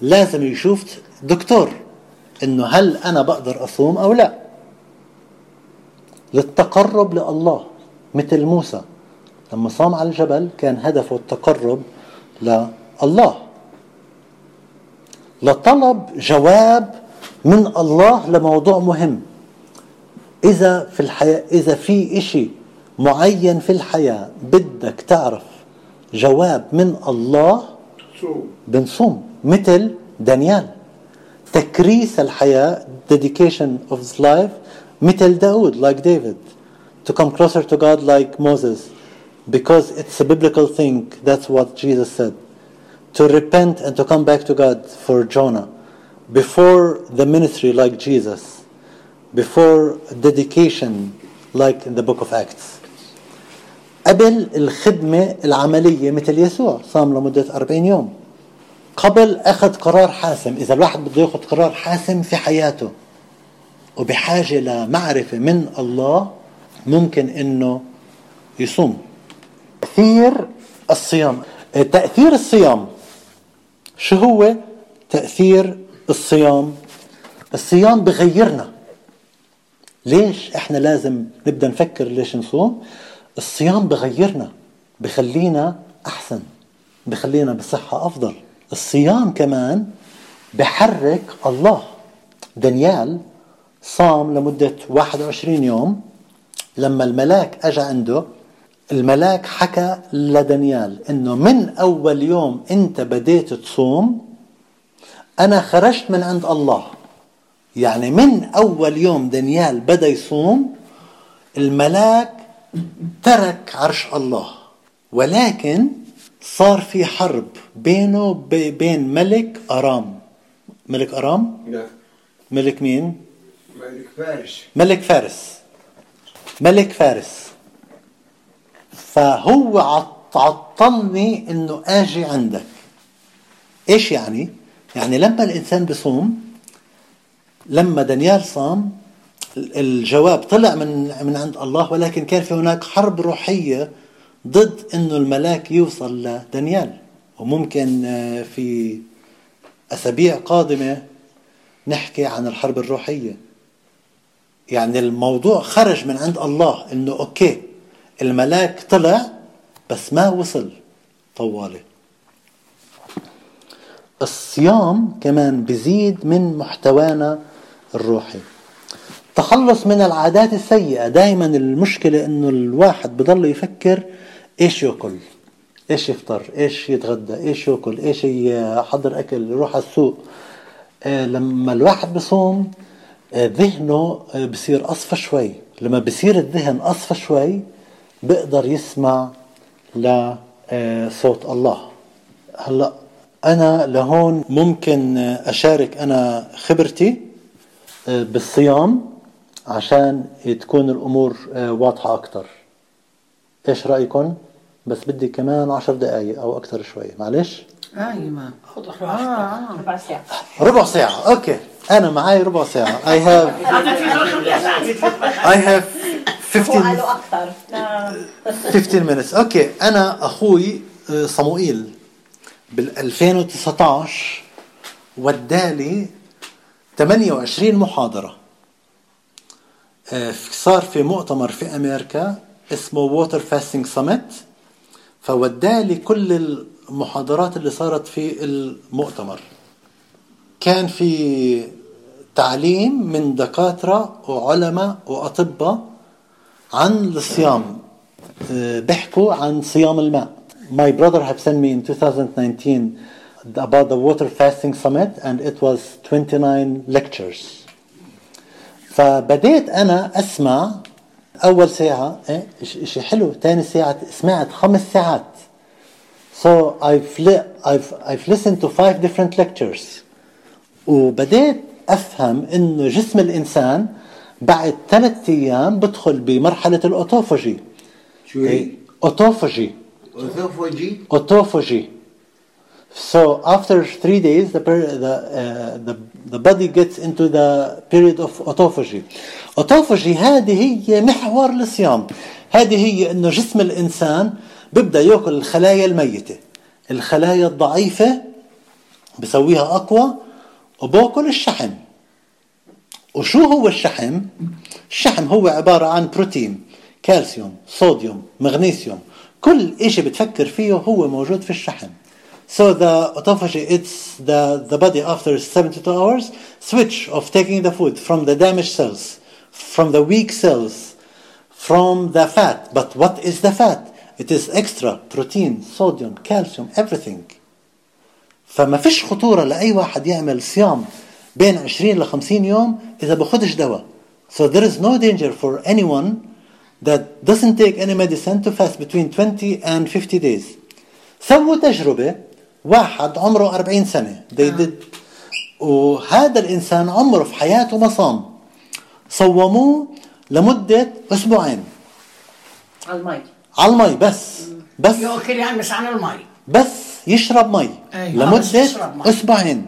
لازم يشوف دكتور إنه هل أنا بقدر أصوم أو لا. للتقرب لله مثل موسى. لما صام على الجبل كان هدفه التقرب لله لطلب جواب من الله لموضوع مهم. إذا في الحياة إذا في إشي معين في الحياة بدك تعرف جواب من الله صوم. بنصوم. مثل دانيال. تكريس الحياة dedication of life مثل داود like David to come closer to God like Moses because it's a biblical thing that's what Jesus said to repent and to come back to God for Jonah before the ministry like Jesus before dedication like in the book of Acts قبل الخدمة العملية مثل يسوع صام لمدة 40 يوم قبل أخذ قرار حاسم إذا الواحد بده يأخذ قرار حاسم في حياته وبحاجة لمعرفة من الله ممكن إنه يصوم. تأثير الصيام. تأثير الصيام. شو هو تأثير الصيام؟ الصيام بغيرنا. ليش إحنا لازم نبدأ نفكر ليش نصوم؟ الصيام بغيرنا بخلينا أحسن بخلينا بصحة أفضل. الصيام كمان بحرك الله. دانيال صام لمدة 21 يوم. لما الملاك اجى عنده الملاك حكى لدانيال إنه من أول يوم أنت بديت تصوم أنا خرجت من عند الله. يعني من أول يوم دانيال بدأ يصوم الملاك ترك عرش الله. ولكن صار في حرب بينه وبين ملك أرام. ملك أرام؟ لا ملك مين؟ ملك فارس. ملك فارس. فهو عط- عطلني إنه آجي عندك. إيش يعني؟ يعني لما الإنسان بصوم لما دانيال صام الجواب طلع من من عند الله ولكن كان في هناك حرب روحية ضد إنه الملاك يوصل لدانيال. وممكن آه، في أسابيع قادمة نحكي عن الحرب الروحية. يعني الموضوع خرج من عند الله إنه أوكي الملاك طلع بس ما وصل طوالي. الصيام كمان بزيد من محتوانا الروحي. تخلص من العادات السيئة دائما المشكلة إنه الواحد بضل يفكر إيش يأكل إيش يفطر إيش يتغدى إيش يأكل إيش يحضر أكل يروح على السوق. آه، لما الواحد بصوم ذهنه آه، بصير أصفى شوي. لما بصير الذهن أصفى شوي بيقدر يسمع لصوت الله. هلأ أنا لهون ممكن أشارك أنا خبرتي بالصيام عشان تكون الأمور واضحة أكثر إيش رايكم بس بدي كمان عشر دقائق أو أكثر شوي. معلش؟ آه. ربع ساعة. ربع ساعة. أوكي. أنا معي ربع ساعة. I have I have 15 قالوا أكثر 15 minutes. okay. أنا أخوي آه، صموئيل. بال 2019 ودالي 28 محاضرة. آه، صار في مؤتمر في أمريكا اسمه water fasting summit فودالي كل المحاضرات اللي صارت في المؤتمر. كان في تعليم من دكاترة وعلماء وأطباء عن الصيام آه، بيحكوا عن صيام الماء My brother had sent me in 2019 about the water fasting summit and it was 29 lectures فبديت أنا أسمع أول ساعة إيه شيء حلو ثاني ساعة سمعت خمس ساعات So I've, li- I've, I've listened to five different lectures وبديت أفهم إنه جسم الإنسان بعد ثلاثة أيام بدخل بمرحلة الأوتوفاجي شو هي؟ أوتوفاجي أوتوفاجي autophagy. So after three days, the, the, uh, the, the body gets into the period of autophagy. Autophagy هذه هي محور الصيام. هذه هي إنه جسم الإنسان بيبدأ يأكل الخلايا الميتة. الخلايا الضعيفة بسويها أقوى وباكل الشحم. وشو هو الشحم؟ الشحم هو عبارة عن بروتين كالسيوم صوديوم مغنيسيوم كل إشي بتفكر فيه هو موجود في الشحم So the autophagy, it's the, the body after 72 hours switch of taking the food from the damaged cells, from the weak cells, from the fat. But what is the fat? It is extra protein, sodium, calcium, everything. فما فيش خطورة لأي واحد يعمل صيام بين 20 ل 50 يوم إذا بأخدش دواء. So there is no danger for anyone that doesn't take any medicine to fast between 20 and 50 days. سووا تجربة واحد عمره 40 سنة. They did. وهذا الإنسان عمره في حياته ما صام. صوموه لمدة أسبوعين. على المي. على المي بس. بس. ياكل يعمس عن المي. بس. يشرب مي أيوة. مي. أسبوعين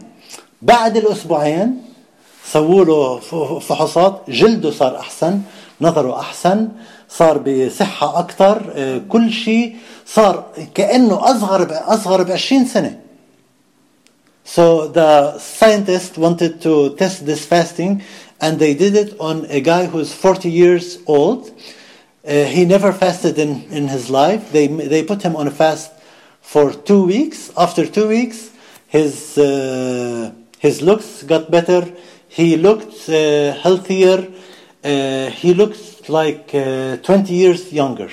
بعد الأسبوعين سووا له فحوصات جلده صار أحسن نظره أحسن صار بصحة أكثر آه، كل شيء صار كأنه أصغر ب- أصغر ب 20 سنة So the scientists wanted to test this fasting and they did it on a guy who's 40 years old. Uh, he never fasted in, in his life. They, they put him on a fast for two weeks. After two weeks, his, uh, his looks got better. He looked uh, healthier. Uh, he looked like uh, 20 years younger.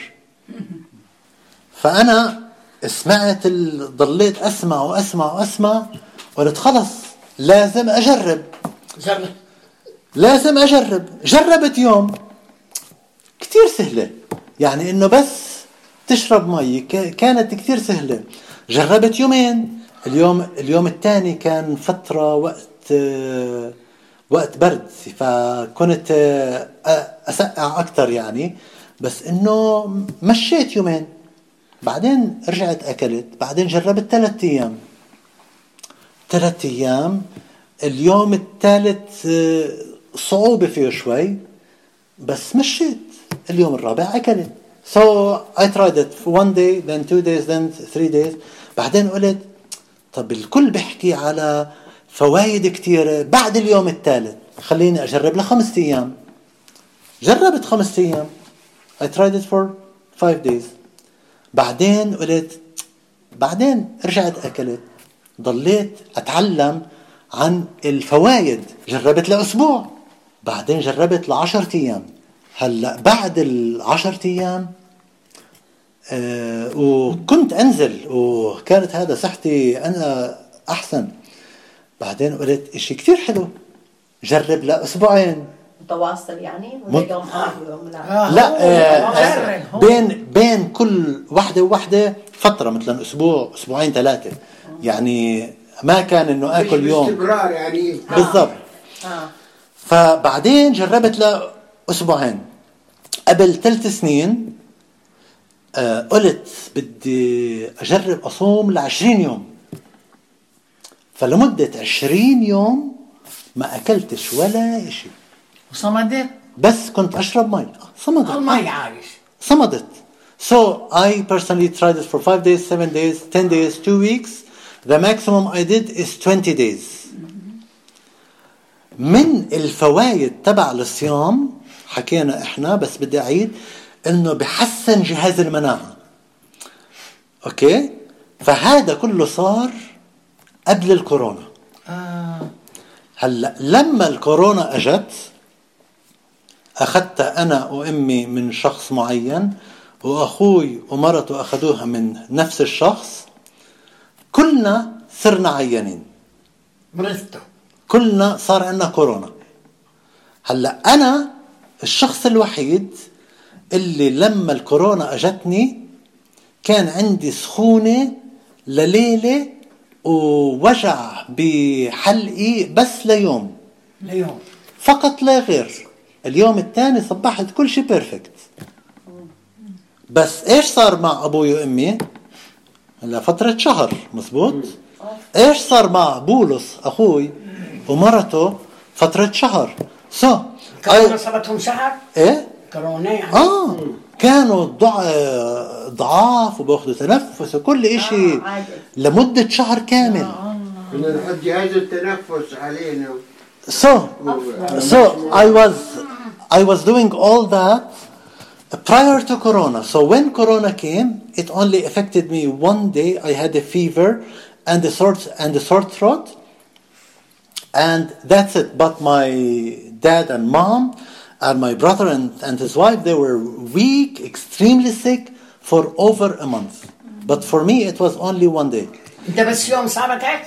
فأنا سمعت ال- ضليت أسمع وأسمع وأسمع قلت خلص لازم أجرب جرب لازم أجرب جربت يوم كتير سهلة يعني إنه بس تشرب مي. كانت كتير سهلة. جربت يومين. اليوم اليوم الثاني كان فترة وقت وقت برد. فكنت أسقع أكتر يعني. بس إنه مشيت يومين. بعدين رجعت أكلت. بعدين جربت ثلاثة أيام. ثلاث أيام. اليوم الثالث صعوبة فيه شوي. بس مشيت. اليوم الرابع أكلت. So I tried it for one day then two days then three days. بعدين قلت طب الكل بيحكي على فوائد كثيرة بعد اليوم الثالث. خليني أجرب لخمسة أيام. جربت خمسة أيام. I tried it for five days. بعدين قلت بعدين رجعت أكلت. ضليت أتعلم عن الفوائد جربت لأسبوع. بعدين جربت لعشرة أيام. هلأ بعد العشرة أيام آه وكنت أنزل وكانت هذا صحتي أنا أحسن. بعدين قلت إشي كثير حلو جرب لأسبوعين متواصل يعني؟ مت- ولا يوم آه ويوم لا. آه، لا آه هو. بين بين كل وحدة ووحدة فترة مثلا أسبوع أسبوعين ثلاثة. يعني ما كان إنه آكل يوم. باستمرار يعني. بالضبط. آه. فبعدين جربت لاسبوعين قبل ثلاث سنين آه قلت بدي أجرب أصوم ل 20 يوم. فلمدة 20 يوم ما أكلتش ولا شيء وصمدت؟ بس كنت أشرب مي. صمدت. المي عايش. صمدت. So I personally tried it for five days, seven days, ten days, two weeks. The maximum I did is 20 days. من الفوائد تبع الصيام حكينا إحنا بس بدي أعيد. إنه بحسن جهاز المناعة. أوكي؟ فهذا كله صار قبل الكورونا. آه. هلأ لما الكورونا أجت اخذتها أنا وأمي من شخص معين وأخوي ومرته أخذوها من نفس الشخص كلنا صرنا عيانين مرضته كلنا صار عندنا كورونا هلأ أنا الشخص الوحيد اللي لما الكورونا أجتني كان عندي سخونة لليلة ووجع بحلقي بس ليوم. ليوم. فقط لا غير. اليوم الثاني صبحت كل شيء بيرفكت بس إيش صار مع أبوي وأمي؟ هلا فترة شهر مزبوط؟ إيش صار مع بولس أخوي ومرته فترة شهر؟ سو كورونا so, صابتهم شهر؟ إيه؟ كورونا يعني آه كانوا ضع... ضعاف وباخذوا تنفس وكل اشي آه،. لمدة شهر كامل بدنا نحط جهاز التنفس علينا So, so I was I was doing all that prior to Corona. So when Corona came, it only affected me one day. I had a fever and a sore and a sore throat, and that's it. But my dad and mom and my brother and, and his wife they were weak, extremely sick for over a month. But for me, it was only one day. انت بس يوم صابت هيك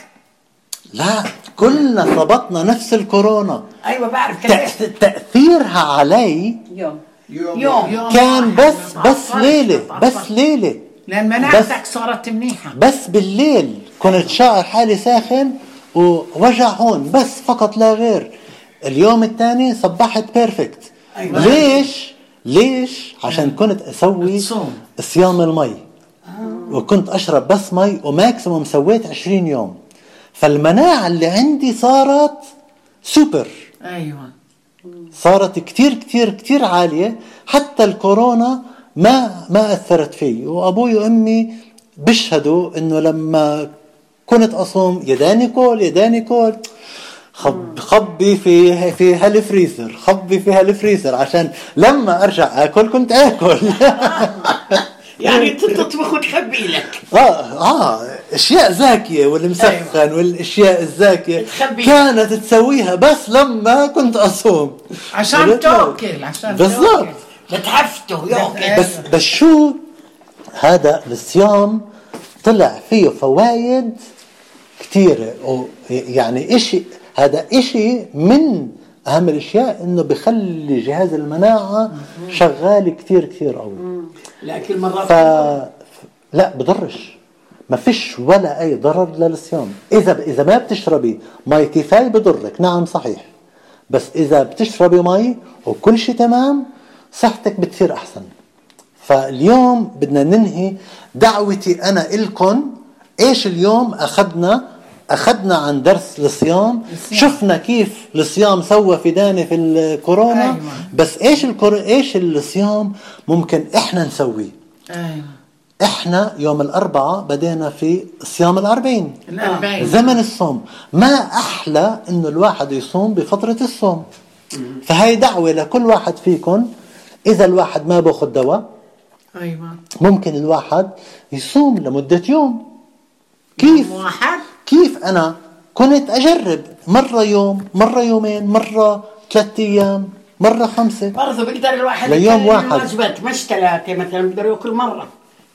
لا كلنا صابتنا نفس الكورونا. أيوه بعرف كيف تأثيرها علي يوم. يوم. كان بس بس تعطلت. بس ليلة. لأن مناعتك صارت منيحة. بس بالليل كنت شاعر حالي ساخن ووجع هون بس فقط لا غير. اليوم الثاني صبحت perfect أيوة. ليش؟ ليش؟ عشان كنت أسوي. صيام المي. وكنت أشرب بس مي و maximum سويت 20 يوم. فالمناعة اللي عندي صارت سوبر أيوه. صارت كتير كتير كتير عالية. حتى الكورونا ما ما أثرت في وأبوي وأمي بيشهدوا إنه لما كنت أصوم يا داني كول يا داني كول. خب خبي في في هالفريزر خبي في هالفريزر عشان لما أرجع آكل كنت آكل. يعني أنت تطبخ وتخبي لك. آه آه أشياء زاكية والمسخن والأشياء الزاكية تخبي. كانت تسويها بس لما كنت أصوم. عشان تأكل عشان بالضبط. لتحفته يوكل بس بس شو؟ هذا الصيام طلع فيه فوائد كثيرة يعني إشي هذا إشي من أهم الأشياء إنه بخلي جهاز المناعة شغال كثير كثير قوي. لكن مرات ف لا بضرش. ما فيش ولا أي ضرر للصيام. إذا إذا ما بتشربي مي كفاية بضرك. نعم صحيح. بس إذا بتشربي مي وكل شيء تمام صحتك بتصير أحسن. فاليوم بدنا ننهي دعوتي أنا إلكم إيش اليوم أخذنا أخذنا عن درس الصيام شفنا كيف الصيام سوى فدانة في الكورونا. أيوة. بس إيش الكور... إيش الصيام ممكن إحنا نسويه؟ أيوه. إحنا يوم الأربعاء بدينا في صيام الأربعين. الأربعين. زمن الصوم. ما أحلى إنه الواحد يصوم بفترة الصوم. فهي دعوة لكل واحد فيكم إذا الواحد ما بأخذ دواء أيوة. ممكن الواحد يصوم لمدة يوم. كيف؟ واحد كيف أنا كنت أجرب؟ مرة يوم مرة يومين مرة ثلاثة أيام مرة خمسة. برضه بيقدر الواحد ليوم واحد. الوجبات مش ثلاثة مثلا؟ بيقدر يأكل مرة.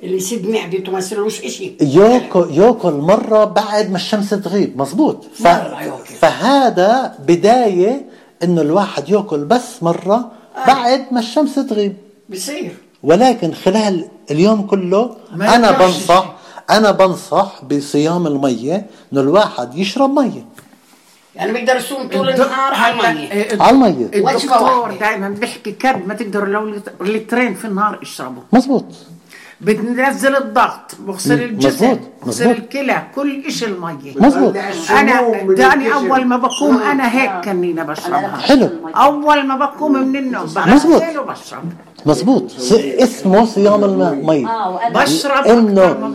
اللي يسد معدته ما يصيرلوش إشي. يأكل يأكل مرة بعد ما الشمس تغيب. مزبوط ف... مرة ياكل. فهذا بداية إنه الواحد يأكل بس مرة بعد ما الشمس تغيب. بصير. ولكن خلال اليوم كله أنا بنصح أنا بنصح بصيام المية إنه الواحد يشرب مية. يعني بيقدر يصوم طول النهار على المية. على المية. وجبة الدكتور واحدة. دائما بيحكي كد ما تقدروا لو لت- لترين في النهار اشربوا مزبوط. بتنزل الضغط بغسل مظبوط. بغسل. الكلى كل إشي المية. مزبوط. أنا داني أول ما بقوم أنا هيك كنينه بشربها. حلو. أول ما بقوم من النوم مظبوط. بغسل وبشرب. مظبوط. اسمه صيام المية آه بشرب انه.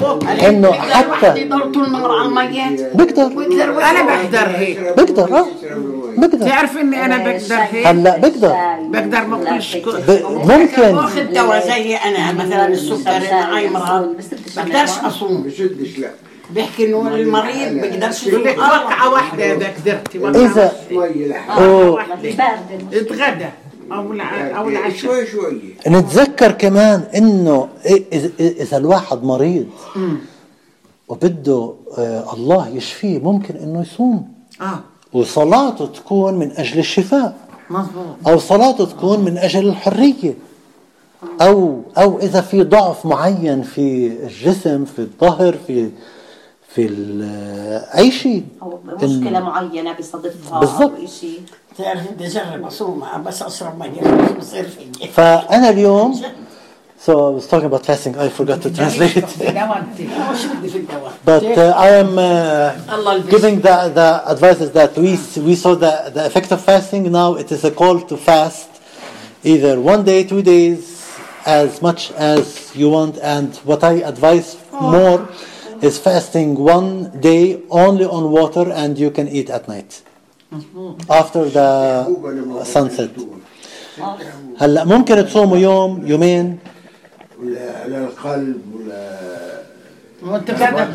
إنه حتى يضل على بقدر. بيقدر أنا بقدر هيك. بقدر آه. بقدر. تعرف إني أنا بقدر هيك؟ هلأ بقدر. بقدر ما اكلش ب- ممكن. باخذ دواء زي أنا مثلا السكر معي مرض. بقدرش أصوم. بشدش لا. بيحكي إنه المريض بيقدرش يقول لك وقعه واحدة إذا قدرتي اذا اتغدى. أو الع- أو العشاء. شوي شوي. نتذكر كمان إنه إذا- اذا الواحد مريض وبده آه، الله يشفيه ممكن إنه يصوم. آه. وصلاته تكون من أجل الشفاء. مظبوط. أو صلاته تكون من أجل الحرية. أو أو إذا في ضعف معين في الجسم في الظهر في في ال- أي شيء. أو مشكلة معينة بصادفها بالضبط. أو شيء تعرف بدي اجرب اصوم بس اشرب مية شو بصير فيي فانا اليوم so I was talking about fasting I forgot to translate دوامتي شو بدي في الدواء but uh, I am uh, الله البس giving the, the advices that we we saw the, the effect of fasting now it is a call to fast either one day two days as much as you want and what I advise more is fasting one day only on water and you can eat at night After the sunset هلأ ممكن تصوموا يوم يومين ولا للقلب ولا وانت بتقدر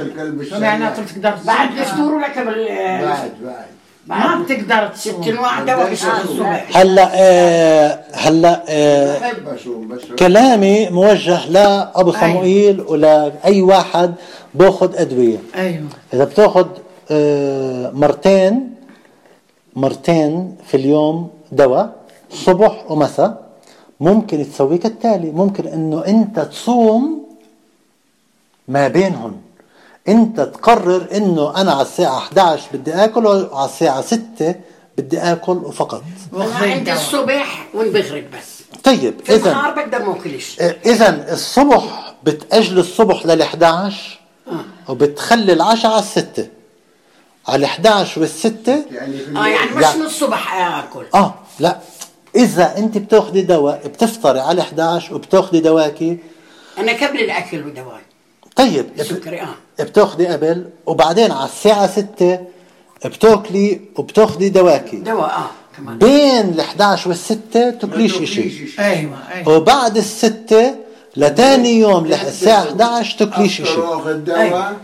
السريعة. بتقدر بعد؟ الفطور ولا قبل بعد بعد ما بتقدر ست تصوم انواع دواء بيشرب الصبح هلأ آه هلأ آه كلامي موجه لابو صموئيل ولا أي واحد بأخذ أدوية أيوه إذا بتأخذ آه، مرتين مرتين في اليوم دواء صبح ومساء. ممكن تسوي كالتالي ممكن إنه أنت تصوم ما بينهم. أنت تقرر إنه أنا على الساعة 11 بدي آكل وعلى الساعة 6 بدي آكل وفقط. عندي الصبح والمغرب بس. طيب في اذا النهار بقدر ما اكلش اذا الصبح بتأجل الصبح لل 11 وبتخلي العشاء على الستة. على ال 11 والستة؟ يعني آه يعني مش من الصبح اكل آه لا. إذا أنت بتأخذي دواء بتفطري على 11 وبتأخذي دواكي. أنا قبل الأكل ودواي طيب السكري آه. بتأخذي قبل وبعدين على الساعة 6 بتأكلي وبتأخذي دواكي. دواء آه كمان. بين ال 11 والستة تأكليش اشي أيوه أيوه. وبعد الستة لتاني يوم الساعة 11 تأكليش واخذ دواء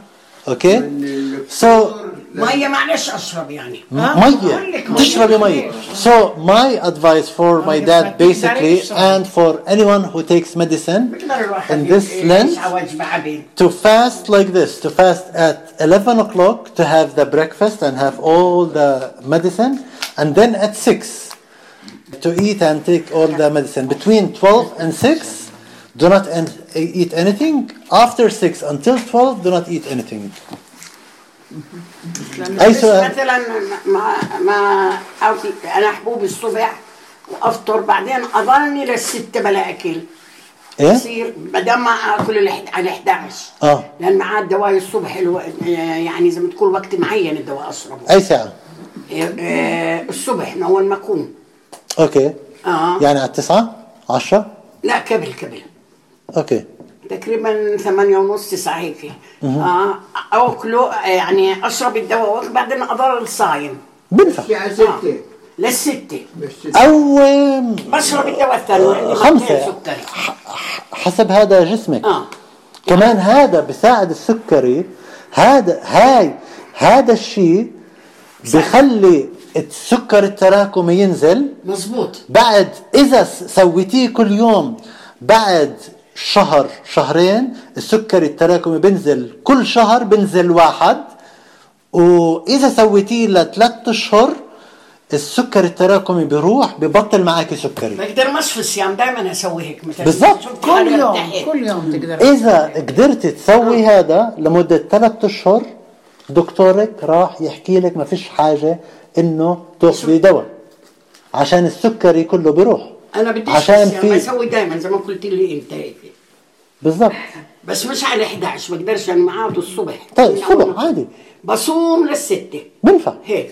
أوكي؟ الفطور ميه معلش اشرب يعني مية تشربي مية So my advice for my dad basically and for anyone who takes medicine بقدر الواحد in this يعيش Lent على وجبه عبيد to fast like this to fast at 11 o'clock to have the breakfast and have all the medicine and then at 6 to eat and take all the medicine between 12 and 6 do not en- eat anything after 6 until 12 do not eat anything أي سؤال؟ مثلا ما ما أنا حبوب الصبح وأفطر بعدين اضلني للستة بلا اكل إيه؟ يصير بدل ما آكل على 11 آه. لأن معاه دواء الصبح ألو... يعني زي ما تقول وقت معين الدواء اشربه أي ساعة؟ آه، الصبح من اول ما اكون okay. آه. يعني على التسعة؟ عشرة؟ لا قبل قبل okay. تقريبا ثمانية ونص تسعة هيك. آه أكله يعني أشرب الدواء وأكل بعدين أضل الصايم بنفع الساعة آه. ستة. للستة أو بشرب الدواء الثاني عندي خمسة. حسب هذا جسمك. آه. كمان هذا بساعد السكري. هذا هاي هذا الشيء بخلي السكر التراكمي ينزل. مزبوط. بعد إذا س- سويتيه كل يوم بعد شهر شهرين السكري التراكمي بنزل كل شهر بنزل واحد. وإذا سويتيه لثلاث أشهر السكر التراكمي بيروح ببطل معك سكري بقدر مش في الصيام دائما أسوي هيك مثلا. بالضبط. كل يوم. كل يوم تقدر. إذا قدرت تسوي هذا لمدة ثلاث أشهر دكتورك راح يحكي لك ما فيش حاجة إنه تاخذي دواء عشان السكري كله بيروح. أنا بديش عشان عشان في بسوي دائما زي ما قلت لي أنت. بالضبط. بس مش على 11 بقدرش يعني معاد الصبح. طيب الصبح عادي. بصوم للستة. بنفع. هيك.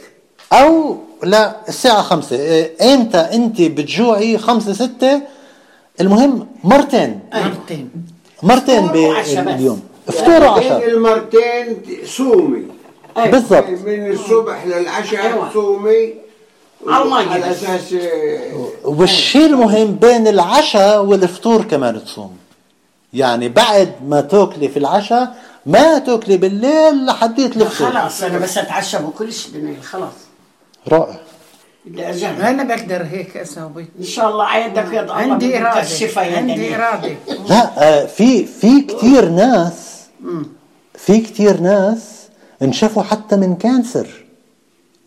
أو لا الساعة خمسة. إيه، إمتى إنت بتجوعي خمسة ستة. المهم مرتين. مرتين. مرتين. باليوم فطور بين وعشاء. المرتين صومي. أيوة. بالضبط. من الصبح للعشاء أيوة. صومي. على. أساس آه، والشيء المهم بين العشاء والفطور كمان تصوم. يعني بعد ما تاكلي في العشاء ما تاكلي بالليل لحديت الفطور خلاص أنا بس أتعشى باكلش بالليل خلاص. رائع. بدي اجرب أنا بقدر هيك أسوي إن شاء الله عيدك الله عندي إرادة. عندي. إرادة. لا آه، في في كثير ناس في كثير ناس انشفوا حتى من كانسر.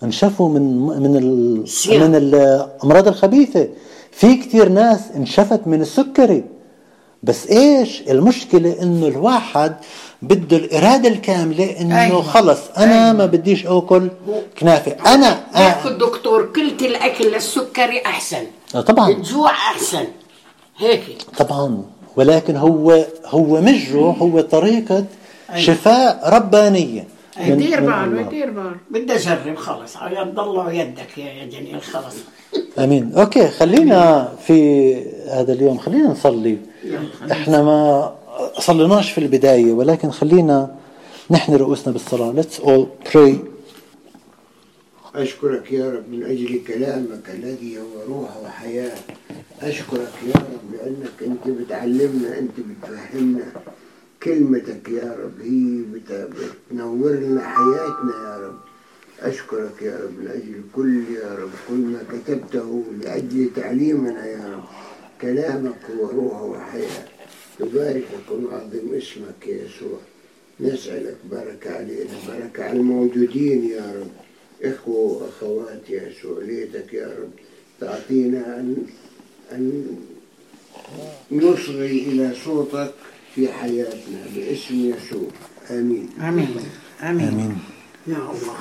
انشفوا من من ال. من الأمراض الخبيثة. في كثير ناس انشفت من السكري. بس إيش؟ المشكلة إنه الواحد بده الإرادة الكاملة إنه أيوة. خلص أنا ما بديش آكل كنافة. أنا ياخذ آه دكتور كلت الأكل للسكري أحسن. آه، طبعا. الجوع أحسن. هيك. طبعا. ولكن هو هو مش جوع هو طريقة شفاء ربانية. من باله. يدير باله بدي أجرب خلص. على يد الله ويدك يا يا جميل خلص. آمين. أوكي خلينا في هذا اليوم خلينا نصلي. إحنا ما صليناش في البداية ولكن خلينا نحن رؤوسنا بالصلاة. Let's all pray. أشكرك يا رب من أجل كلامك الذي هو روح وحياة. أشكرك يا رب لأنك أنت بتعلمنا أنت بتفهمنا كلمتك يا رب. هي بت- بتنور لنا حياتنا يا رب. أشكرك يا رب من أجل كل يا رب كل ما كتبته لأجل تعليمنا يا رب. كلامك هو روح وحياة. نباركك ونعظم اسمك يا يسوع. نسألك بركة علينا بركة على الموجودين يا رب. إخوة وأخوات يا يسوع ليتك يا رب تعطينا أن أن نصغي إلى صوتك في حياتنا باسم يسوع. آمين. آمين. آمين. آمين. يا الله.